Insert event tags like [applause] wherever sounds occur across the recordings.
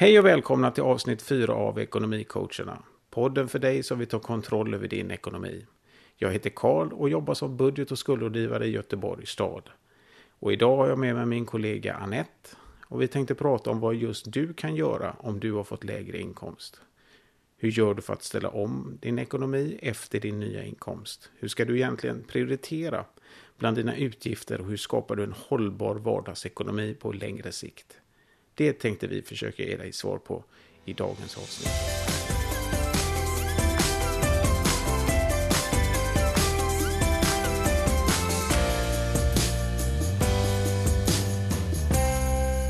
Hej och välkomna till avsnitt 4 av Ekonomicoacherna. Podden för dig som vill ta kontroll över din ekonomi. Jag heter Karl och jobbar som budget och skuldrådgivare i Göteborgs stad. Och idag har jag med mig min kollega Annette. Och vi tänkte prata om vad just du kan göra om du har fått lägre inkomst. Hur gör du för att ställa om din ekonomi efter din nya inkomst? Hur ska du egentligen prioritera bland dina utgifter och hur skapar du en hållbar vardagsekonomi på längre sikt? Det tänkte vi försöka ge dig svar på i dagens avsnitt.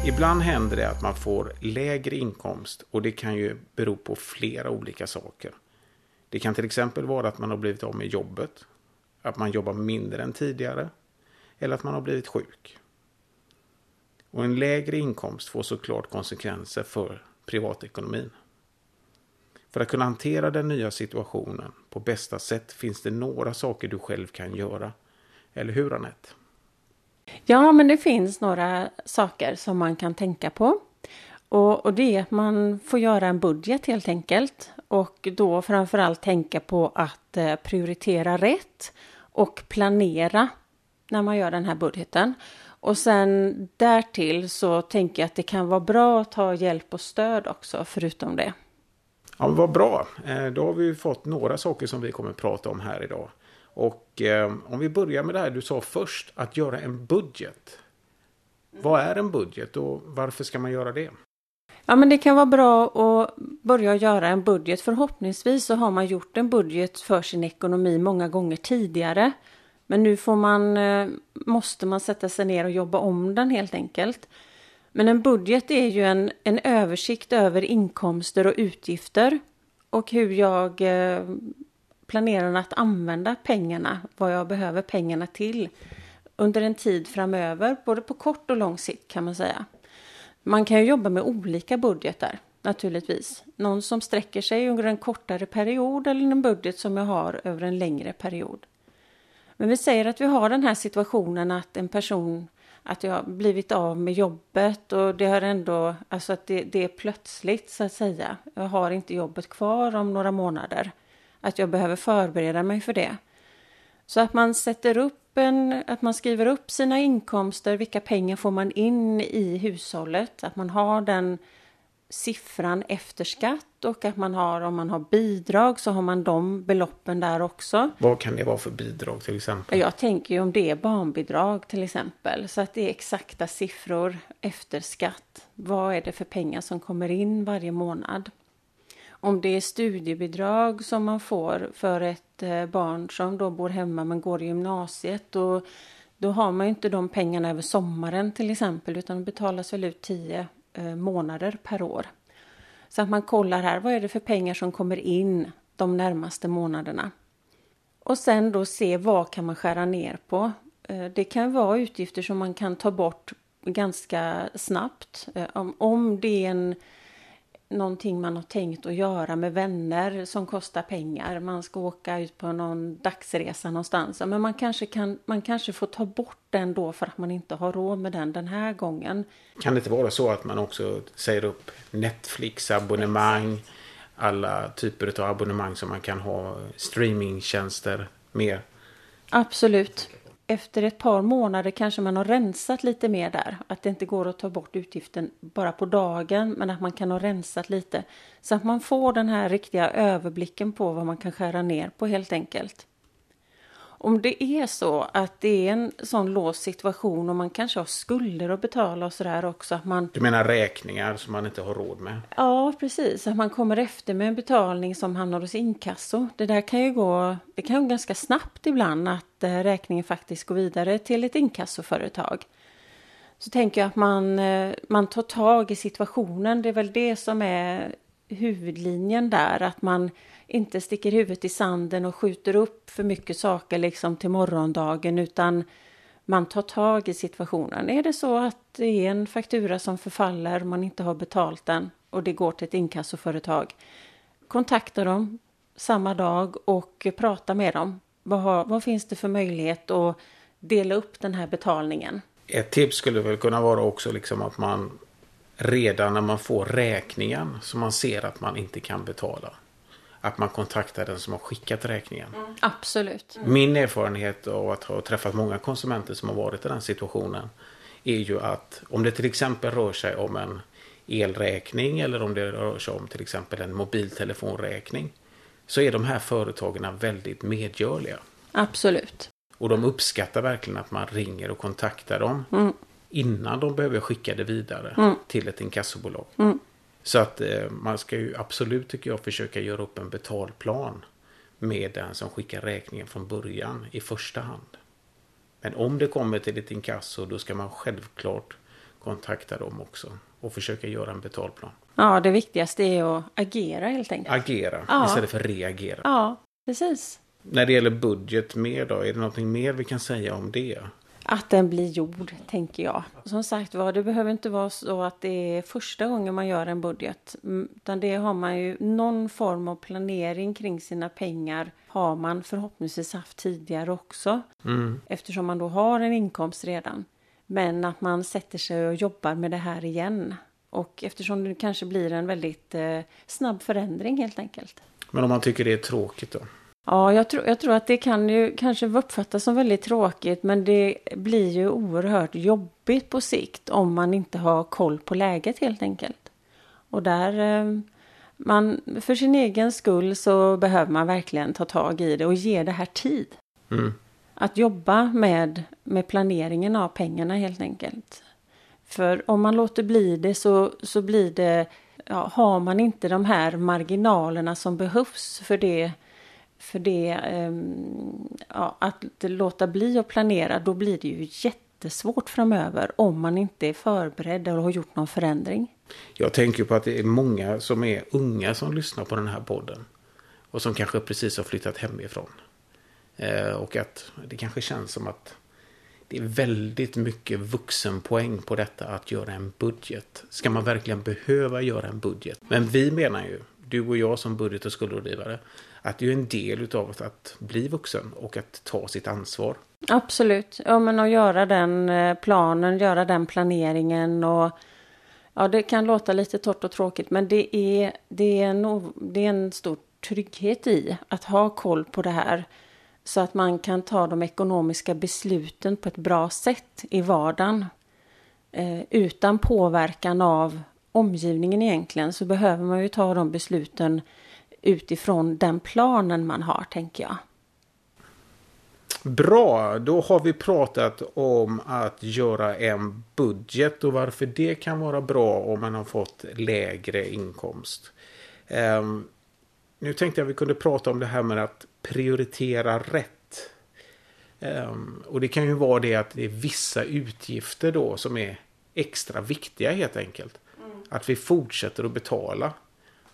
Ibland händer det att man får lägre inkomst och det kan ju bero på flera olika saker. Det kan till exempel vara att man har blivit av med jobbet, att man jobbar mindre än tidigare eller att man har blivit sjuk. Och en lägre inkomst får såklart konsekvenser för privatekonomin. För att kunna hantera den nya situationen på bästa sätt finns det några saker du själv kan göra. Eller hur Anette? Ja, men det finns några saker som man kan tänka på. Och, och, det är att man får göra en budget helt enkelt. Och då framförallt tänka på att eh, prioritera rätt och planera när man gör den här budgeten. Och sen därtill så tänker jag att det kan vara bra att ta hjälp och stöd också förutom det. Ja, vad bra. Eh, då har vi fått några saker som vi kommer att prata om här idag. Och eh, om vi börjar med det här du sa först, att göra en budget. Vad är en budget och varför ska man göra det? Ja, men det kan vara bra att börja göra en budget. Förhoppningsvis så har man gjort en budget för sin ekonomi många gånger tidigare. Men nu får man, eh, måste man sätta sig ner och jobba om den helt enkelt. Men en budget är ju en, en översikt över inkomster och utgifter och hur jag eh, planerar att använda pengarna, vad jag behöver pengarna till under en tid framöver, både på kort och lång sikt kan man säga. Man kan ju jobba med olika budgetar naturligtvis. Någon som sträcker sig under en kortare period eller en budget som jag har över en längre period. Men vi säger att vi har den här situationen att en person att jag har blivit av med jobbet och det har ändå, alltså att det, det, är plötsligt så att säga. Jag har inte jobbet kvar om några månader. Att jag behöver förbereda mig för det. Så att man sätter upp en, att man skriver upp sina inkomster, vilka pengar får man in i hushållet, att man har den siffran efter skatt och att man har, om man har bidrag så har man de beloppen där också. Vad kan det vara för bidrag till exempel? Jag tänker ju om det är barnbidrag till exempel, så att det är exakta siffror efter skatt. Vad är det för pengar som kommer in varje månad? Om det är studiebidrag som man får för ett eh, barn som då bor hemma men går i gymnasiet och då har man ju inte de pengarna över sommaren till exempel utan det betalas väl ut tio Eh, Eh, månader per år. Så att man kollar här, vad är det för pengar som kommer in de närmaste månaderna? Och sen då se vad kan man skära ner på. Eh, det kan vara utgifter som man kan ta bort ganska snabbt. Eh, om det är en någonting man har tänkt att göra med vänner som kostar pengar. Man ska åka ut på någon dagsresa någonstans. Men man kanske, kan, man kanske får ta bort den då för att man inte har råd med den den här gången. Kan det inte vara så att man också säger upp Netflix-abonnemang, alla typer av abonnemang som man kan ha, streamingtjänster med? Absolut efter ett par månader kanske man har rensat lite mer där. Att det inte går att ta bort utgiften bara på dagen men att man kan ha rensat lite. Så att man får den här riktiga överblicken på vad man kan skära ner på helt enkelt. Om det är så att det är en sån låst situation och man kanske har skulder att betala och sådär också. Att man... Du menar räkningar som man inte har råd med? Ja, precis. Att man kommer efter med en betalning som hamnar hos inkasso. Det där kan ju gå, det kan gå ganska snabbt ibland att eh, räkningen faktiskt går vidare till ett inkassoföretag. Så tänker jag att man, eh, man tar tag i situationen. Det är väl det som är huvudlinjen där. Att man inte sticker huvudet i sanden och skjuter upp för mycket saker liksom till morgondagen utan man tar tag i situationen. Är det så att det är en faktura som förfaller, man inte har betalt den och det går till ett inkassoföretag, kontakta dem samma dag och prata med dem. Vad, har, vad finns det för möjlighet att dela upp den här betalningen? Ett tips skulle väl kunna vara också liksom att man redan när man får räkningen som man ser att man inte kan betala. Att man kontaktar den som har skickat räkningen. Absolut. Min erfarenhet av att ha träffat många konsumenter som har varit i den situationen är ju att om det till exempel rör sig om en elräkning eller om det rör sig om till exempel en mobiltelefonräkning så är de här företagen väldigt medgörliga. Absolut. Och de uppskattar verkligen att man ringer och kontaktar dem Mm. Innan de behöver skicka det vidare Mm. till ett inkassobolag. Mm. Så att eh, man ska ju absolut tycker jag försöka göra upp en betalplan med den som skickar räkningen från början i första hand. Men om det kommer till ett inkasso då ska man självklart kontakta dem också och försöka göra en betalplan. Ja, det viktigaste är att agera helt enkelt. Agera Ja. istället för reagera. Ja, precis. När det gäller budget mer då, är det någonting mer vi kan säga om det? Att den blir gjord, tänker jag. Som sagt var, det behöver inte vara så att det är första gången man gör en budget. Mm, Utan det har man ju någon form av planering kring sina pengar. Har man förhoppningsvis haft tidigare också. Mm. Eftersom man då har en inkomst redan. Men att man sätter sig och jobbar med det här igen. Och eftersom det kanske blir en väldigt eh, snabb förändring helt enkelt. Men om man tycker det är tråkigt då? Ja, jag tror, jag tror att det kan ju kanske uppfattas som väldigt tråkigt men det blir ju oerhört jobbigt på sikt om man inte har koll på läget helt enkelt. Och där, eh, man, för sin egen skull så behöver man verkligen ta tag i det och ge det här tid. Mm. Att jobba med, med planeringen av pengarna helt enkelt. För om man låter bli det så, så blir det, ja, har man inte de här marginalerna som behövs för det, för det, ehm, ja, att låta bli att planera, då blir det ju jättesvårt framöver om man inte är förberedd eller har gjort någon förändring. Jag tänker på att det är många som är unga som lyssnar på den här podden. Och som kanske precis har flyttat hemifrån. Eh, och att det kanske känns som att det är väldigt mycket vuxenpoäng på detta att göra en budget. Ska man verkligen behöva göra en budget? Men vi menar ju, du och jag som budget och skuldrådgivare, att det är en del utav att bli vuxen och att ta sitt ansvar. Absolut, ja men att göra den eh, planen, göra den planeringen och ja det kan låta lite torrt och tråkigt men det är, det är, en, det är en stor trygghet i att ha koll på det här så att man kan ta de ekonomiska besluten på ett bra sätt i vardagen eh, utan påverkan av omgivningen egentligen så behöver man ju ta de besluten utifrån den planen man har tänker jag. Bra, då har vi pratat om att göra en budget och varför det kan vara bra om man har fått lägre inkomst. Ehm, nu tänkte jag vi kunde prata om det här med att prioritera rätt. Ehm, och det kan ju vara det att det är vissa utgifter då som är extra viktiga helt enkelt. Att vi fortsätter att betala.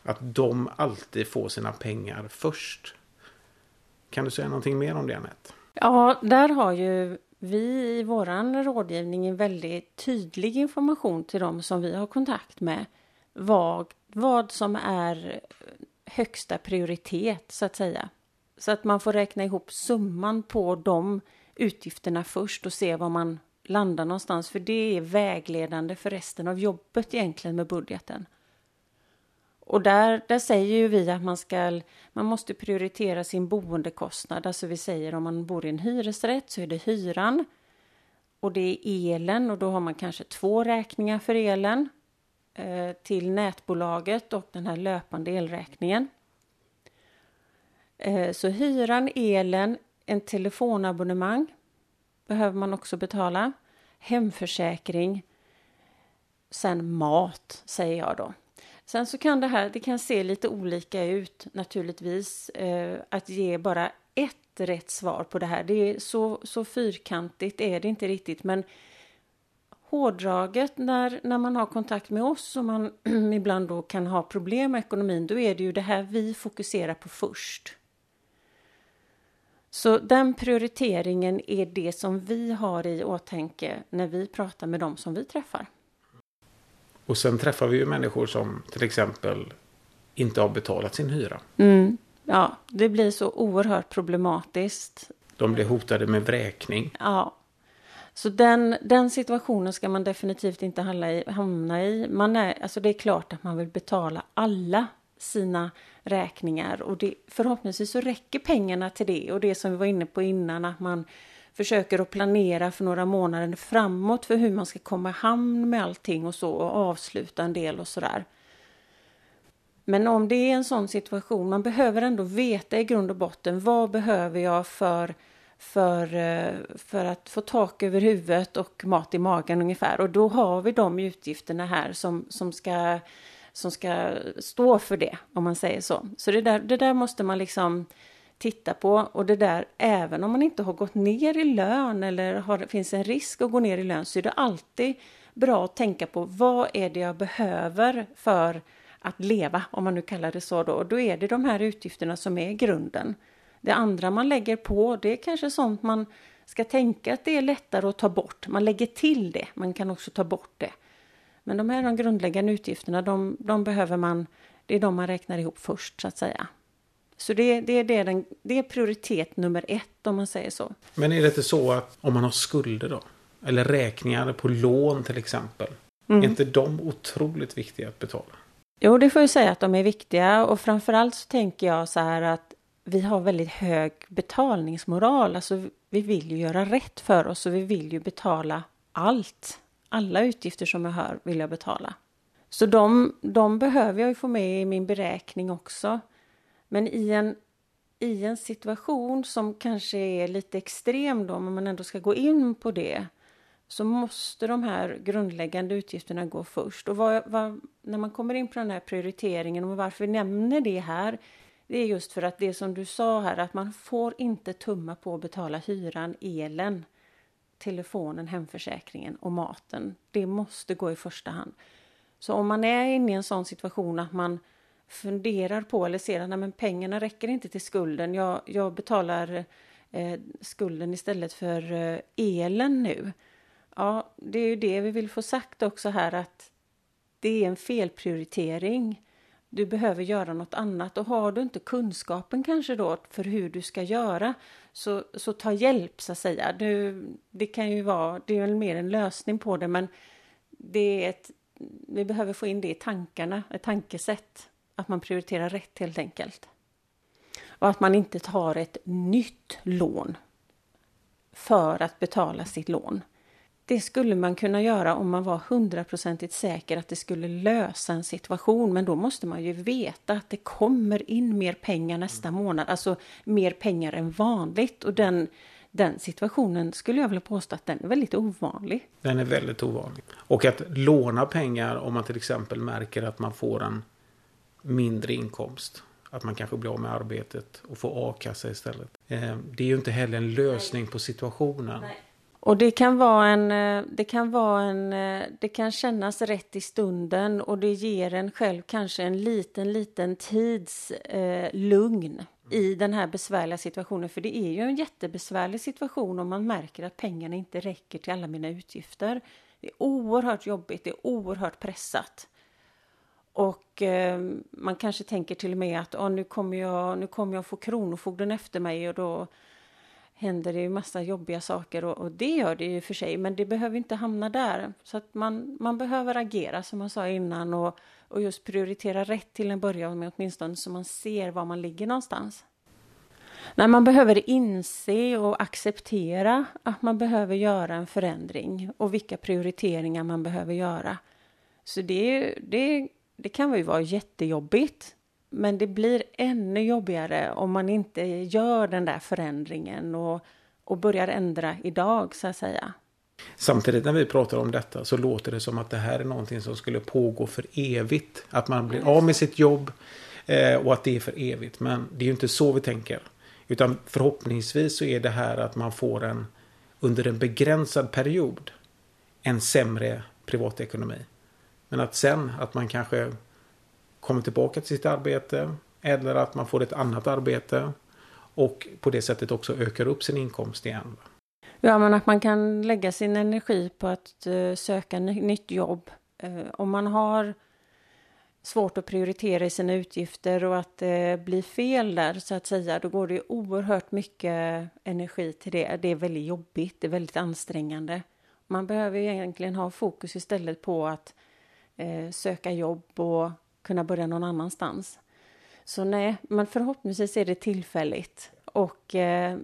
Att de alltid får sina pengar först. Kan du säga någonting mer om det Anette? Ja, där har ju vi i våran rådgivning en väldigt tydlig information till dem som vi har kontakt med. Vad, vad som är högsta prioritet så att säga. Så att man får räkna ihop summan på de utgifterna först och se var man landar någonstans. För det är vägledande för resten av jobbet egentligen med budgeten. Och där, där säger ju vi att man ska, man måste prioritera sin boendekostnad. Alltså vi säger om man bor i en hyresrätt så är det hyran. Och det är elen och då har man kanske två räkningar för elen. Eh, till nätbolaget och den här löpande elräkningen. Eh, så hyran, elen, en telefonabonnemang behöver man också betala. Hemförsäkring. Sen mat, säger jag då. Sen så kan det här, det kan se lite olika ut naturligtvis. Eh, att ge bara ett rätt svar på det här. Det är så, så fyrkantigt är det inte riktigt. Men hårdraget när, när man har kontakt med oss och man [clears throat] ibland då kan ha problem med ekonomin. Då är det ju det här vi fokuserar på först. Så den prioriteringen är det som vi har i åtanke när vi pratar med dem som vi träffar. Och sen träffar vi ju människor som till exempel inte har betalat sin hyra. Mm. Ja, det blir så oerhört problematiskt. De blir hotade med vräkning. Ja. Så den, den situationen ska man definitivt inte hamna i. Man är, alltså det är klart att man vill betala alla sina räkningar och det, förhoppningsvis så räcker pengarna till det och det som vi var inne på innan att man försöker att planera för några månader framåt för hur man ska komma i hamn med allting och så och avsluta en del och sådär. Men om det är en sån situation, man behöver ändå veta i grund och botten vad behöver jag för för, eh, för att få tak över huvudet och mat i magen ungefär. Och då har vi de utgifterna här som, som, ska, som ska stå för det, om man säger så. Så det där, det där måste man liksom titta på. Och det där, även om man inte har gått ner i lön eller har, finns en risk att gå ner i lön, så är det alltid bra att tänka på vad är det jag behöver för att leva, om man nu kallar det så då. Och då är det de här utgifterna som är grunden. Det andra man lägger på, det är kanske sånt man ska tänka att det är lättare att ta bort. Man lägger till det, man kan också ta bort det. Men de här de grundläggande utgifterna, de, de behöver man, det är de man räknar ihop först så att säga. Så det, det, det, är den, det är prioritet nummer ett om man säger så. Men är det inte så att om man har skulder då? Eller räkningar på lån till exempel. Mm. Är inte de otroligt viktiga att betala? Jo, det får jag säga att de är viktiga och framförallt så tänker jag så här att vi har väldigt hög betalningsmoral. Alltså vi vill ju göra rätt för oss och vi vill ju betala allt. Alla utgifter som jag hör vill jag betala. Så de, de behöver jag ju få med i min beräkning också. Men i en, i en situation som kanske är lite extrem då, men man ändå ska gå in på det, så måste de här grundläggande utgifterna gå först. Och vad, vad, när man kommer in på den här prioriteringen och varför vi nämner det här det är just för att det som du sa här att man får inte tumma på att betala hyran, elen, telefonen, hemförsäkringen och maten. Det måste gå i första hand. Så om man är inne i en sån situation att man funderar på eller ser att men pengarna räcker inte till skulden. Jag, jag betalar eh, skulden istället för eh, elen nu. Ja, det är ju det vi vill få sagt också här att det är en felprioritering du behöver göra något annat och har du inte kunskapen kanske då för hur du ska göra så, så ta hjälp så att säga. Du, det kan ju vara, det är väl mer en lösning på det men det är ett, vi behöver få in det i tankarna, ett tankesätt. Att man prioriterar rätt helt enkelt. Och att man inte tar ett nytt lån för att betala sitt lån. Det skulle man kunna göra om man var hundraprocentigt säker att det skulle lösa en situation. Men då måste man ju veta att det kommer in mer pengar nästa månad. Alltså mer pengar än vanligt. Och den, den situationen skulle jag vilja påstå att den är väldigt ovanlig. Den är väldigt ovanlig. Och att låna pengar om man till exempel märker att man får en mindre inkomst. Att man kanske blir av med arbetet och får a-kassa istället. Eh, det är ju inte heller en lösning på situationen. Nej. Och det kan vara en, eh, det kan vara en, eh, det kan kännas rätt i stunden och det ger en själv kanske en liten, liten tids eh, lugn i den här besvärliga situationen. För det är ju en jättebesvärlig situation om man märker att pengarna inte räcker till alla mina utgifter. Det är oerhört jobbigt, det är oerhört pressat. Och eh, man kanske tänker till och med att oh, nu, kommer jag, nu kommer jag få Kronofogden efter mig och då händer det ju massa jobbiga saker och, och, det gör det ju för sig men det behöver inte hamna där. Så att man, man behöver agera som jag sa innan och, och just prioritera rätt till en början med åtminstone så man ser var man ligger någonstans. Nej, man behöver inse och acceptera att man behöver göra en förändring och vilka prioriteringar man behöver göra. Så det, det, det kan ju vara jättejobbigt men det blir ännu jobbigare om man inte gör den där förändringen och, och börjar ändra idag så att säga. Samtidigt när vi pratar om detta så låter det som att det här är någonting som skulle pågå för evigt. Att man blir av med sitt jobb eh, och att det är för evigt. Men det är ju inte så vi tänker. Utan förhoppningsvis så är det här att man får en under en begränsad period en sämre privatekonomi. Men att sen att man kanske kommer tillbaka till sitt arbete eller att man får ett annat arbete och på det sättet också ökar upp sin inkomst igen. Ja, men att man kan lägga sin energi på att eh, söka nytt jobb. Eh, om man har svårt att prioritera i sina utgifter och att det blir fel där så att säga, då går det oerhört mycket energi till det. Det är väldigt jobbigt, det är väldigt ansträngande. Man behöver egentligen ha fokus istället på att eh, söka jobb och kunna börja någon annanstans. Så nej, men förhoppningsvis är det tillfälligt och eh,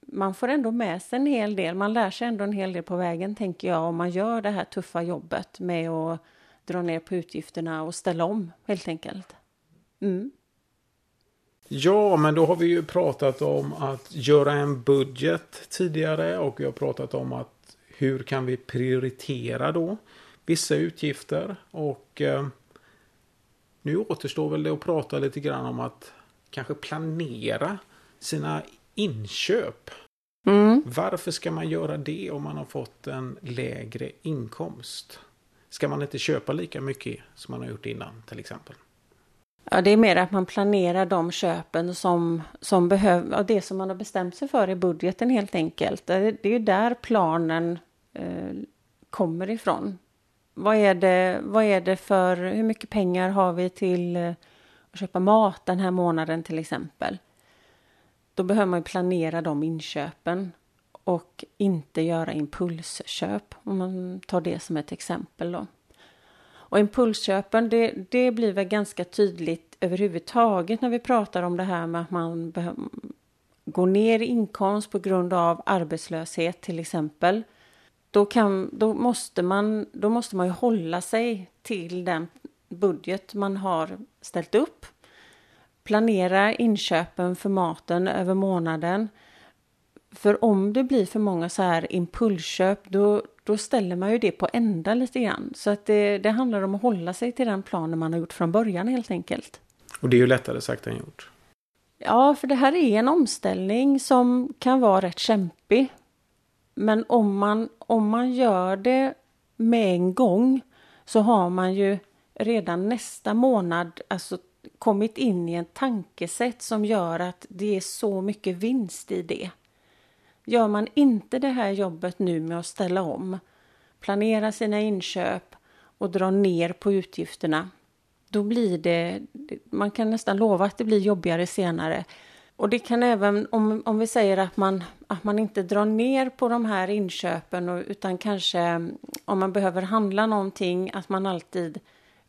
man får ändå med sig en hel del. Man lär sig ändå en hel del på vägen tänker jag om man gör det här tuffa jobbet med att dra ner på utgifterna och ställa om helt enkelt. Mm. Ja, men då har vi ju pratat om att göra en budget tidigare och vi har pratat om att hur kan vi prioritera då vissa utgifter och eh, nu återstår väl det att prata lite grann om att kanske planera sina inköp. Mm. Varför ska man göra det om man har fått en lägre inkomst? Ska man inte köpa lika mycket som man har gjort innan till exempel? Ja, det är mer att man planerar de köpen som, som behöver, det som man har bestämt sig för i budgeten helt enkelt. Det, det är ju där planen eh, kommer ifrån. Vad är, det, vad är det för, hur mycket pengar har vi till eh, att köpa mat den här månaden till exempel? Då behöver man planera de inköpen och inte göra impulsköp, om man tar det som ett exempel. Då. Och impulsköpen, det, det blir väl ganska tydligt överhuvudtaget när vi pratar om det här med att man går ner i inkomst på grund av arbetslöshet till exempel. Då, kan, då, måste man, då måste man ju hålla sig till den budget man har ställt upp planera inköpen för maten över månaden. För om det blir för många så här impulsköp då, då ställer man ju det på ända lite grann. Så att det, det handlar om att hålla sig till den planen man har gjort från början helt enkelt. Och det är ju lättare sagt än gjort. Ja, för det här är en omställning som kan vara rätt kämpig. Men om man, om man gör det med en gång så har man ju redan nästa månad alltså kommit in i en tankesätt som gör att det är så mycket vinst i det. Gör man inte det här jobbet nu med att ställa om, planera sina inköp och dra ner på utgifterna, då blir det, man kan nästan lova att det blir jobbigare senare. Och det kan även, om, om vi säger att man, att man inte drar ner på de här inköpen utan kanske om man behöver handla någonting, att man alltid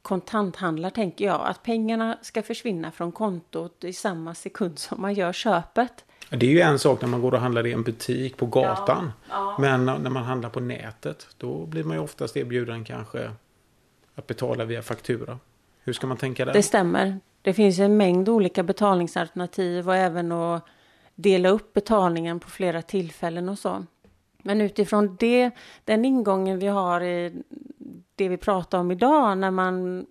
kontanthandlar tänker jag. Att pengarna ska försvinna från kontot i samma sekund som man gör köpet. Det är ju en sak när man går och handlar i en butik på gatan. Ja, ja. Men när man handlar på nätet då blir man ju oftast erbjuden kanske att betala via faktura. Hur ska man tänka där? Det stämmer. Det finns en mängd olika betalningsalternativ och även att dela upp betalningen på flera tillfällen och så. Men utifrån det, den ingången vi har i det vi pratar om idag när man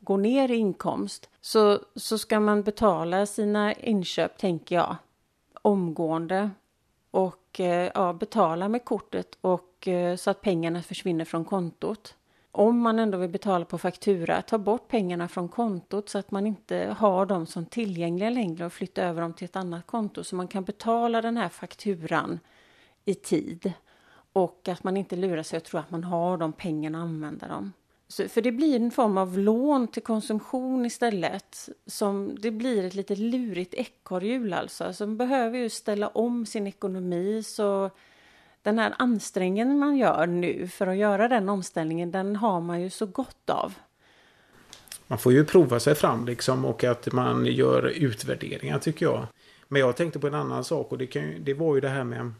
går ner i inkomst så, så ska man betala sina inköp, tänker jag, omgående och eh, ja, betala med kortet och eh, så att pengarna försvinner från kontot. Om man ändå vill betala på faktura, ta bort pengarna från kontot så att man inte har dem som tillgängliga längre och flytta över dem till ett annat konto så man kan betala den här fakturan i tid. Och att man inte lurar sig och tror att man har de pengarna och använder dem. Så, för det blir en form av lån till konsumtion istället. Som, det blir ett lite lurigt ekorrhjul alltså. Som behöver ju ställa om sin ekonomi. Så den här ansträngningen man gör nu för att göra den omställningen, den har man ju så gott av. Man får ju prova sig fram liksom och att man gör utvärderingar tycker jag. Men jag tänkte på en annan sak och det, kan, det var ju det här med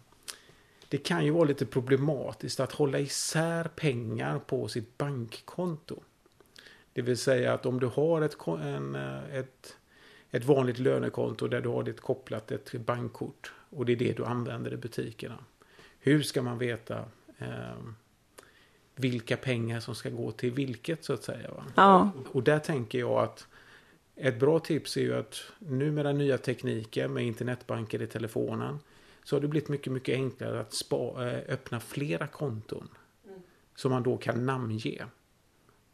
det kan ju vara lite problematiskt att hålla isär pengar på sitt bankkonto. Det vill säga att om du har ett, en, ett, ett vanligt lönekonto där du har det kopplat ett bankkort och det är det du använder i butikerna. Hur ska man veta eh, vilka pengar som ska gå till vilket så att säga? Va? Ja. Och där tänker jag att ett bra tips är ju att nu med den nya tekniken med internetbanker i telefonen så har det blivit mycket, mycket enklare att spa, eh, öppna flera konton. Mm. Som man då kan namnge.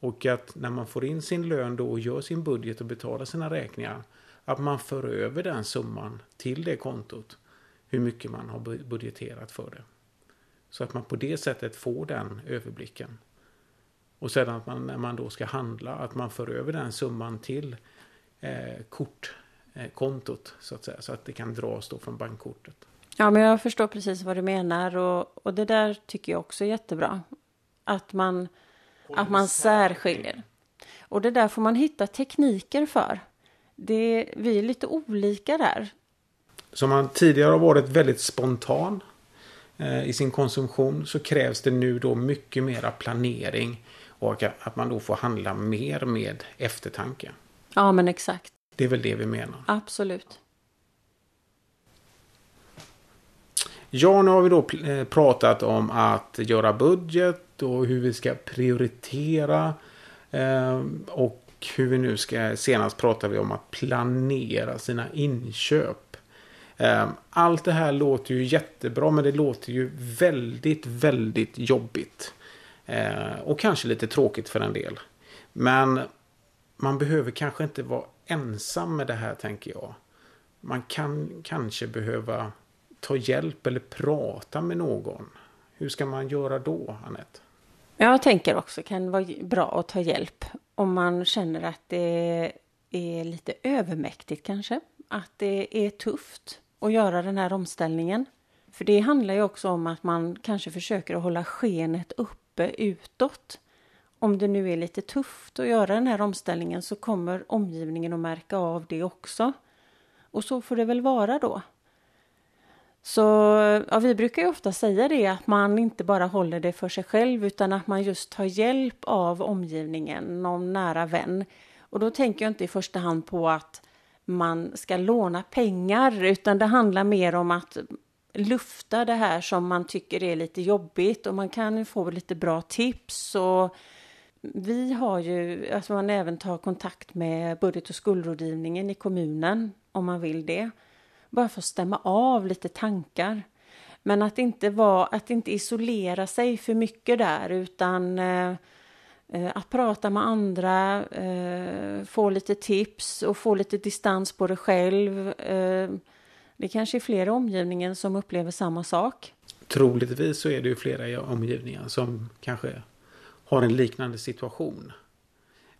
Och att när man får in sin lön då och gör sin budget och betalar sina räkningar. Att man för över den summan till det kontot. Hur mycket man har budgeterat för det. Så att man på det sättet får den överblicken. Och sedan att man när man då ska handla att man för över den summan till eh, kortkontot så att säga. Så att det kan dras då från bankkortet. Ja, men jag förstår precis vad du menar och, och det där tycker jag också är jättebra. Att man, att man särskiljer. Och det där får man hitta tekniker för. Det, vi är lite olika där. Som man tidigare har varit väldigt spontan eh, i sin konsumtion så krävs det nu då mycket mera planering och att man då får handla mer med eftertanke. Ja, men exakt. Det är väl det vi menar. Absolut. Ja, nu har vi då eh, pratat om att göra budget och hur vi ska prioritera. Eh, och hur vi nu ska, senast pratade vi om att planera sina inköp. Ehm, allt det här låter ju jättebra men det låter ju väldigt, väldigt jobbigt. Ehm, och kanske lite tråkigt för en del. Men man behöver kanske inte vara ensam med det här tänker jag. Man kan kanske behöva ta hjälp eller prata med någon. Hur ska man göra då, Anette? Jag tänker också kan vara bra att ta hjälp om man känner att det är lite övermäktigt kanske. Att det är tufft att göra den här omställningen. För det handlar ju också om att man kanske försöker att hålla skenet uppe utåt. Om det nu är lite tufft att göra den här omställningen så kommer omgivningen att märka av det också. Och så får det väl vara då. Så ja, vi brukar ju ofta säga det att man inte bara håller det för sig själv utan att man just tar hjälp av omgivningen, någon nära vän. Och då tänker jag inte i första hand på att man ska låna pengar utan det handlar mer om att lufta det här som man tycker är lite jobbigt och man kan få lite bra tips och vi har ju, alltså man även tar kontakt med budget och skuldrådgivningen i kommunen om man vill det bara för att stämma av lite tankar. Men att inte, vara, att inte isolera sig för mycket där utan eh, att prata med andra, eh, få lite tips och få lite distans på det själv. Eh, det kanske är flera i omgivningen som upplever samma sak. Troligtvis så är det ju flera i omgivningen som kanske har en liknande situation.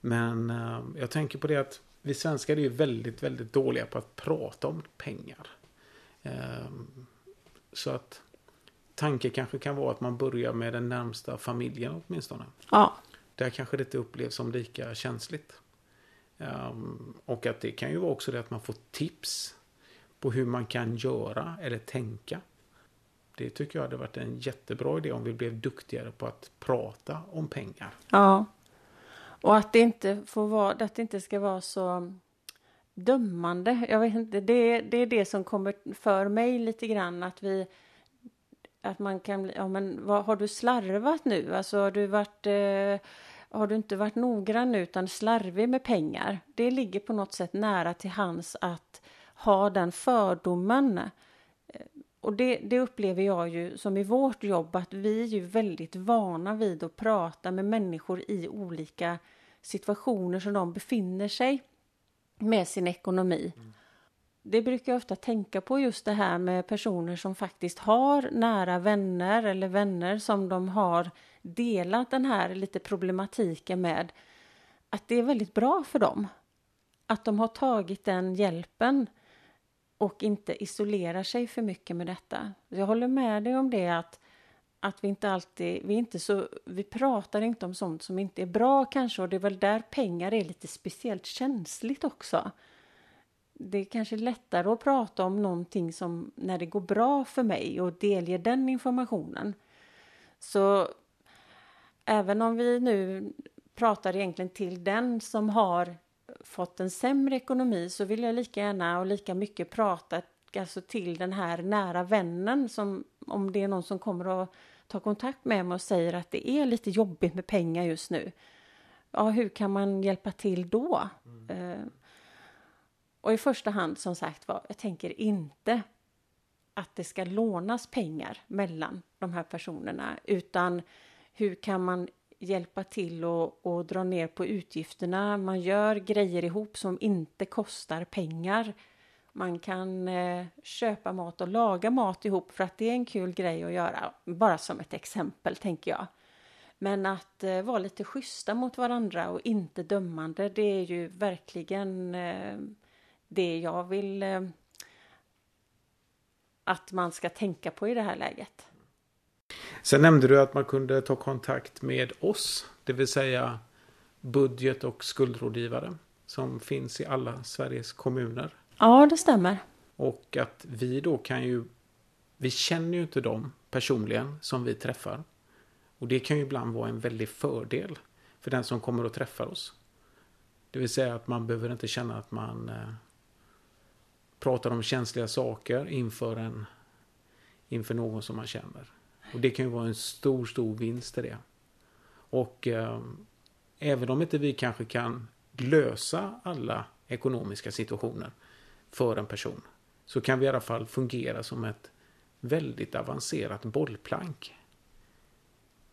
Men eh, jag tänker på det att vi svenskar är ju väldigt, väldigt dåliga på att prata om pengar. Så att tanken kanske kan vara att man börjar med den närmsta familjen åtminstone. Ja. Där kanske det inte upplevs som lika känsligt. Um, och att det kan ju vara också det att man får tips på hur man kan göra eller tänka. Det tycker jag hade varit en jättebra idé om vi blev duktigare på att prata om pengar. Ja. Och att det inte får vara, att det inte ska vara så dömande. Jag vet inte, det, det är det som kommer för mig lite grann att vi att man kan bli, ja men vad, har du slarvat nu? Alltså har du varit eh, har du inte varit noggrann nu utan slarvig med pengar? Det ligger på något sätt nära till hans att ha den fördomen. Eh, och det, det, upplever jag ju som i vårt jobb att vi är ju väldigt vana vid att prata med människor i olika situationer som de befinner sig med sin ekonomi. Mm. Det brukar jag ofta tänka på just det här med personer som faktiskt har nära vänner eller vänner som de har delat den här lite problematiken med. Att det är väldigt bra för dem. Att de har tagit den hjälpen och inte isolerar sig för mycket med detta. Jag håller med dig om det att, att vi inte alltid, vi inte så, vi pratar inte om sånt som inte är bra kanske och det är väl där pengar är lite speciellt känsligt också. Det är kanske lättare att prata om någonting som när det går bra för mig och delge den informationen. Så även om vi nu pratar egentligen till den som har fått en sämre ekonomi så vill jag lika gärna och lika mycket prata alltså till den här nära vännen som om det är någon som kommer att ta kontakt med mig och säger att det är lite jobbigt med pengar just nu. Ja, hur kan man hjälpa till då? Mm. Och i första hand som sagt var, jag tänker inte att det ska lånas pengar mellan de här personerna utan hur kan man hjälpa till och, och dra ner på utgifterna. Man gör grejer ihop som inte kostar pengar. Man kan eh, köpa mat och laga mat ihop för att det är en kul grej att göra. Bara som ett exempel tänker jag. Men att eh, vara lite schyssta mot varandra och inte dömande, det är ju verkligen eh, det jag vill eh, att man ska tänka på i det här läget. Sen nämnde du att man kunde ta kontakt med oss, det vill säga budget och skuldrådgivare som finns i alla Sveriges kommuner. Ja, det stämmer. Och att vi då kan ju, vi känner ju inte dem personligen som vi träffar. Och det kan ju ibland vara en väldig fördel för den som kommer och träffar oss. Det vill säga att man behöver inte känna att man eh, pratar om känsliga saker inför, en, inför någon som man känner. Och det kan ju vara en stor, stor vinst i det. Och eh, även om inte vi kanske kan lösa alla ekonomiska situationer för en person så kan vi i alla fall fungera som ett väldigt avancerat bollplank.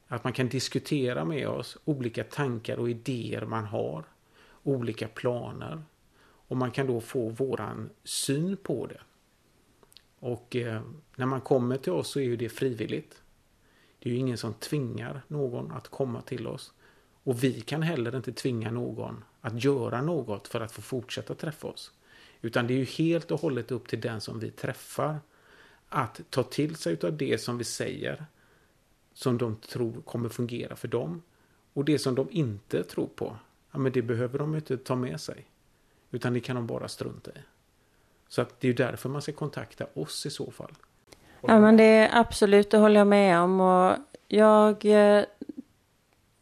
Att man kan diskutera med oss olika tankar och idéer man har, olika planer och man kan då få våran syn på det. Och eh, när man kommer till oss så är ju det frivilligt. Det är ju ingen som tvingar någon att komma till oss. Och vi kan heller inte tvinga någon att göra något för att få fortsätta träffa oss. Utan det är ju helt och hållet upp till den som vi träffar att ta till sig av det som vi säger som de tror kommer fungera för dem. Och det som de inte tror på, ja men det behöver de inte ta med sig. Utan det kan de bara strunta i. Så att det är därför man ska kontakta oss i så fall. Ja men det är absolut, det håller jag med om. Och jag eh,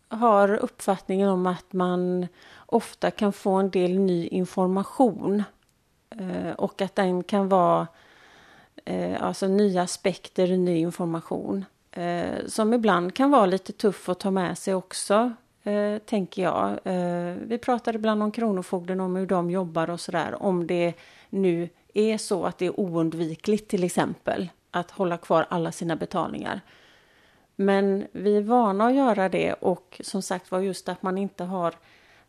har uppfattningen om att man ofta kan få en del ny information. Eh, och att den kan vara eh, alltså nya aspekter, ny information. Som ibland kan vara lite tuff att ta med sig också, eh, tänker jag. Eh, vi pratade ibland om Kronofogden, om hur de jobbar och sådär. Om det nu är så att det är oundvikligt till exempel att hålla kvar alla sina betalningar. Men vi är vana att göra det och som sagt var just att man inte har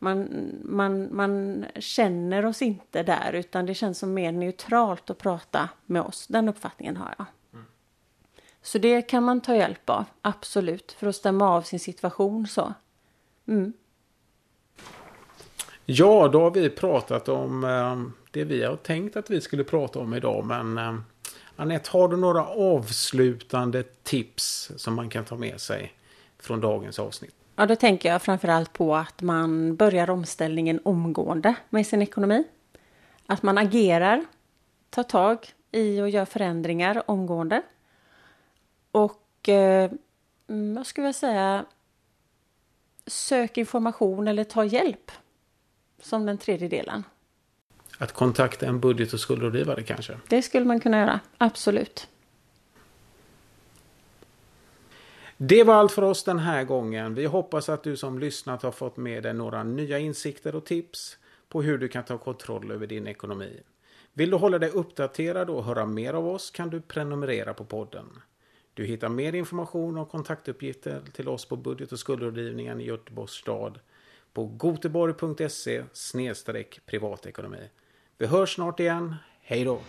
man, man, man känner oss inte där utan det känns som mer neutralt att prata med oss. Den uppfattningen har jag. Mm. Så det kan man ta hjälp av, absolut, för att stämma av sin situation så. Mm. Ja, då har vi pratat om eh, det vi har tänkt att vi skulle prata om idag. Men eh, Anette, har du några avslutande tips som man kan ta med sig från dagens avsnitt? Ja, då tänker jag framförallt på att man börjar omställningen omgående med sin ekonomi. Att man agerar, tar tag i och gör förändringar omgående. Och eh, mm, vad skulle jag säga? Sök information eller ta hjälp. Som den tredje delen. Att kontakta en budget och skuldrådgivare kanske? Det skulle man kunna göra, absolut. Det var allt för oss den här gången. Vi hoppas att du som lyssnat har fått med dig några nya insikter och tips på hur du kan ta kontroll över din ekonomi. Vill du hålla dig uppdaterad och höra mer av oss kan du prenumerera på podden. Du hittar mer information och kontaktuppgifter till oss på budget och skuldrådgivningen i Göteborgs stad på goteborg.se privatekonomi. Vi hörs snart igen. Hej då!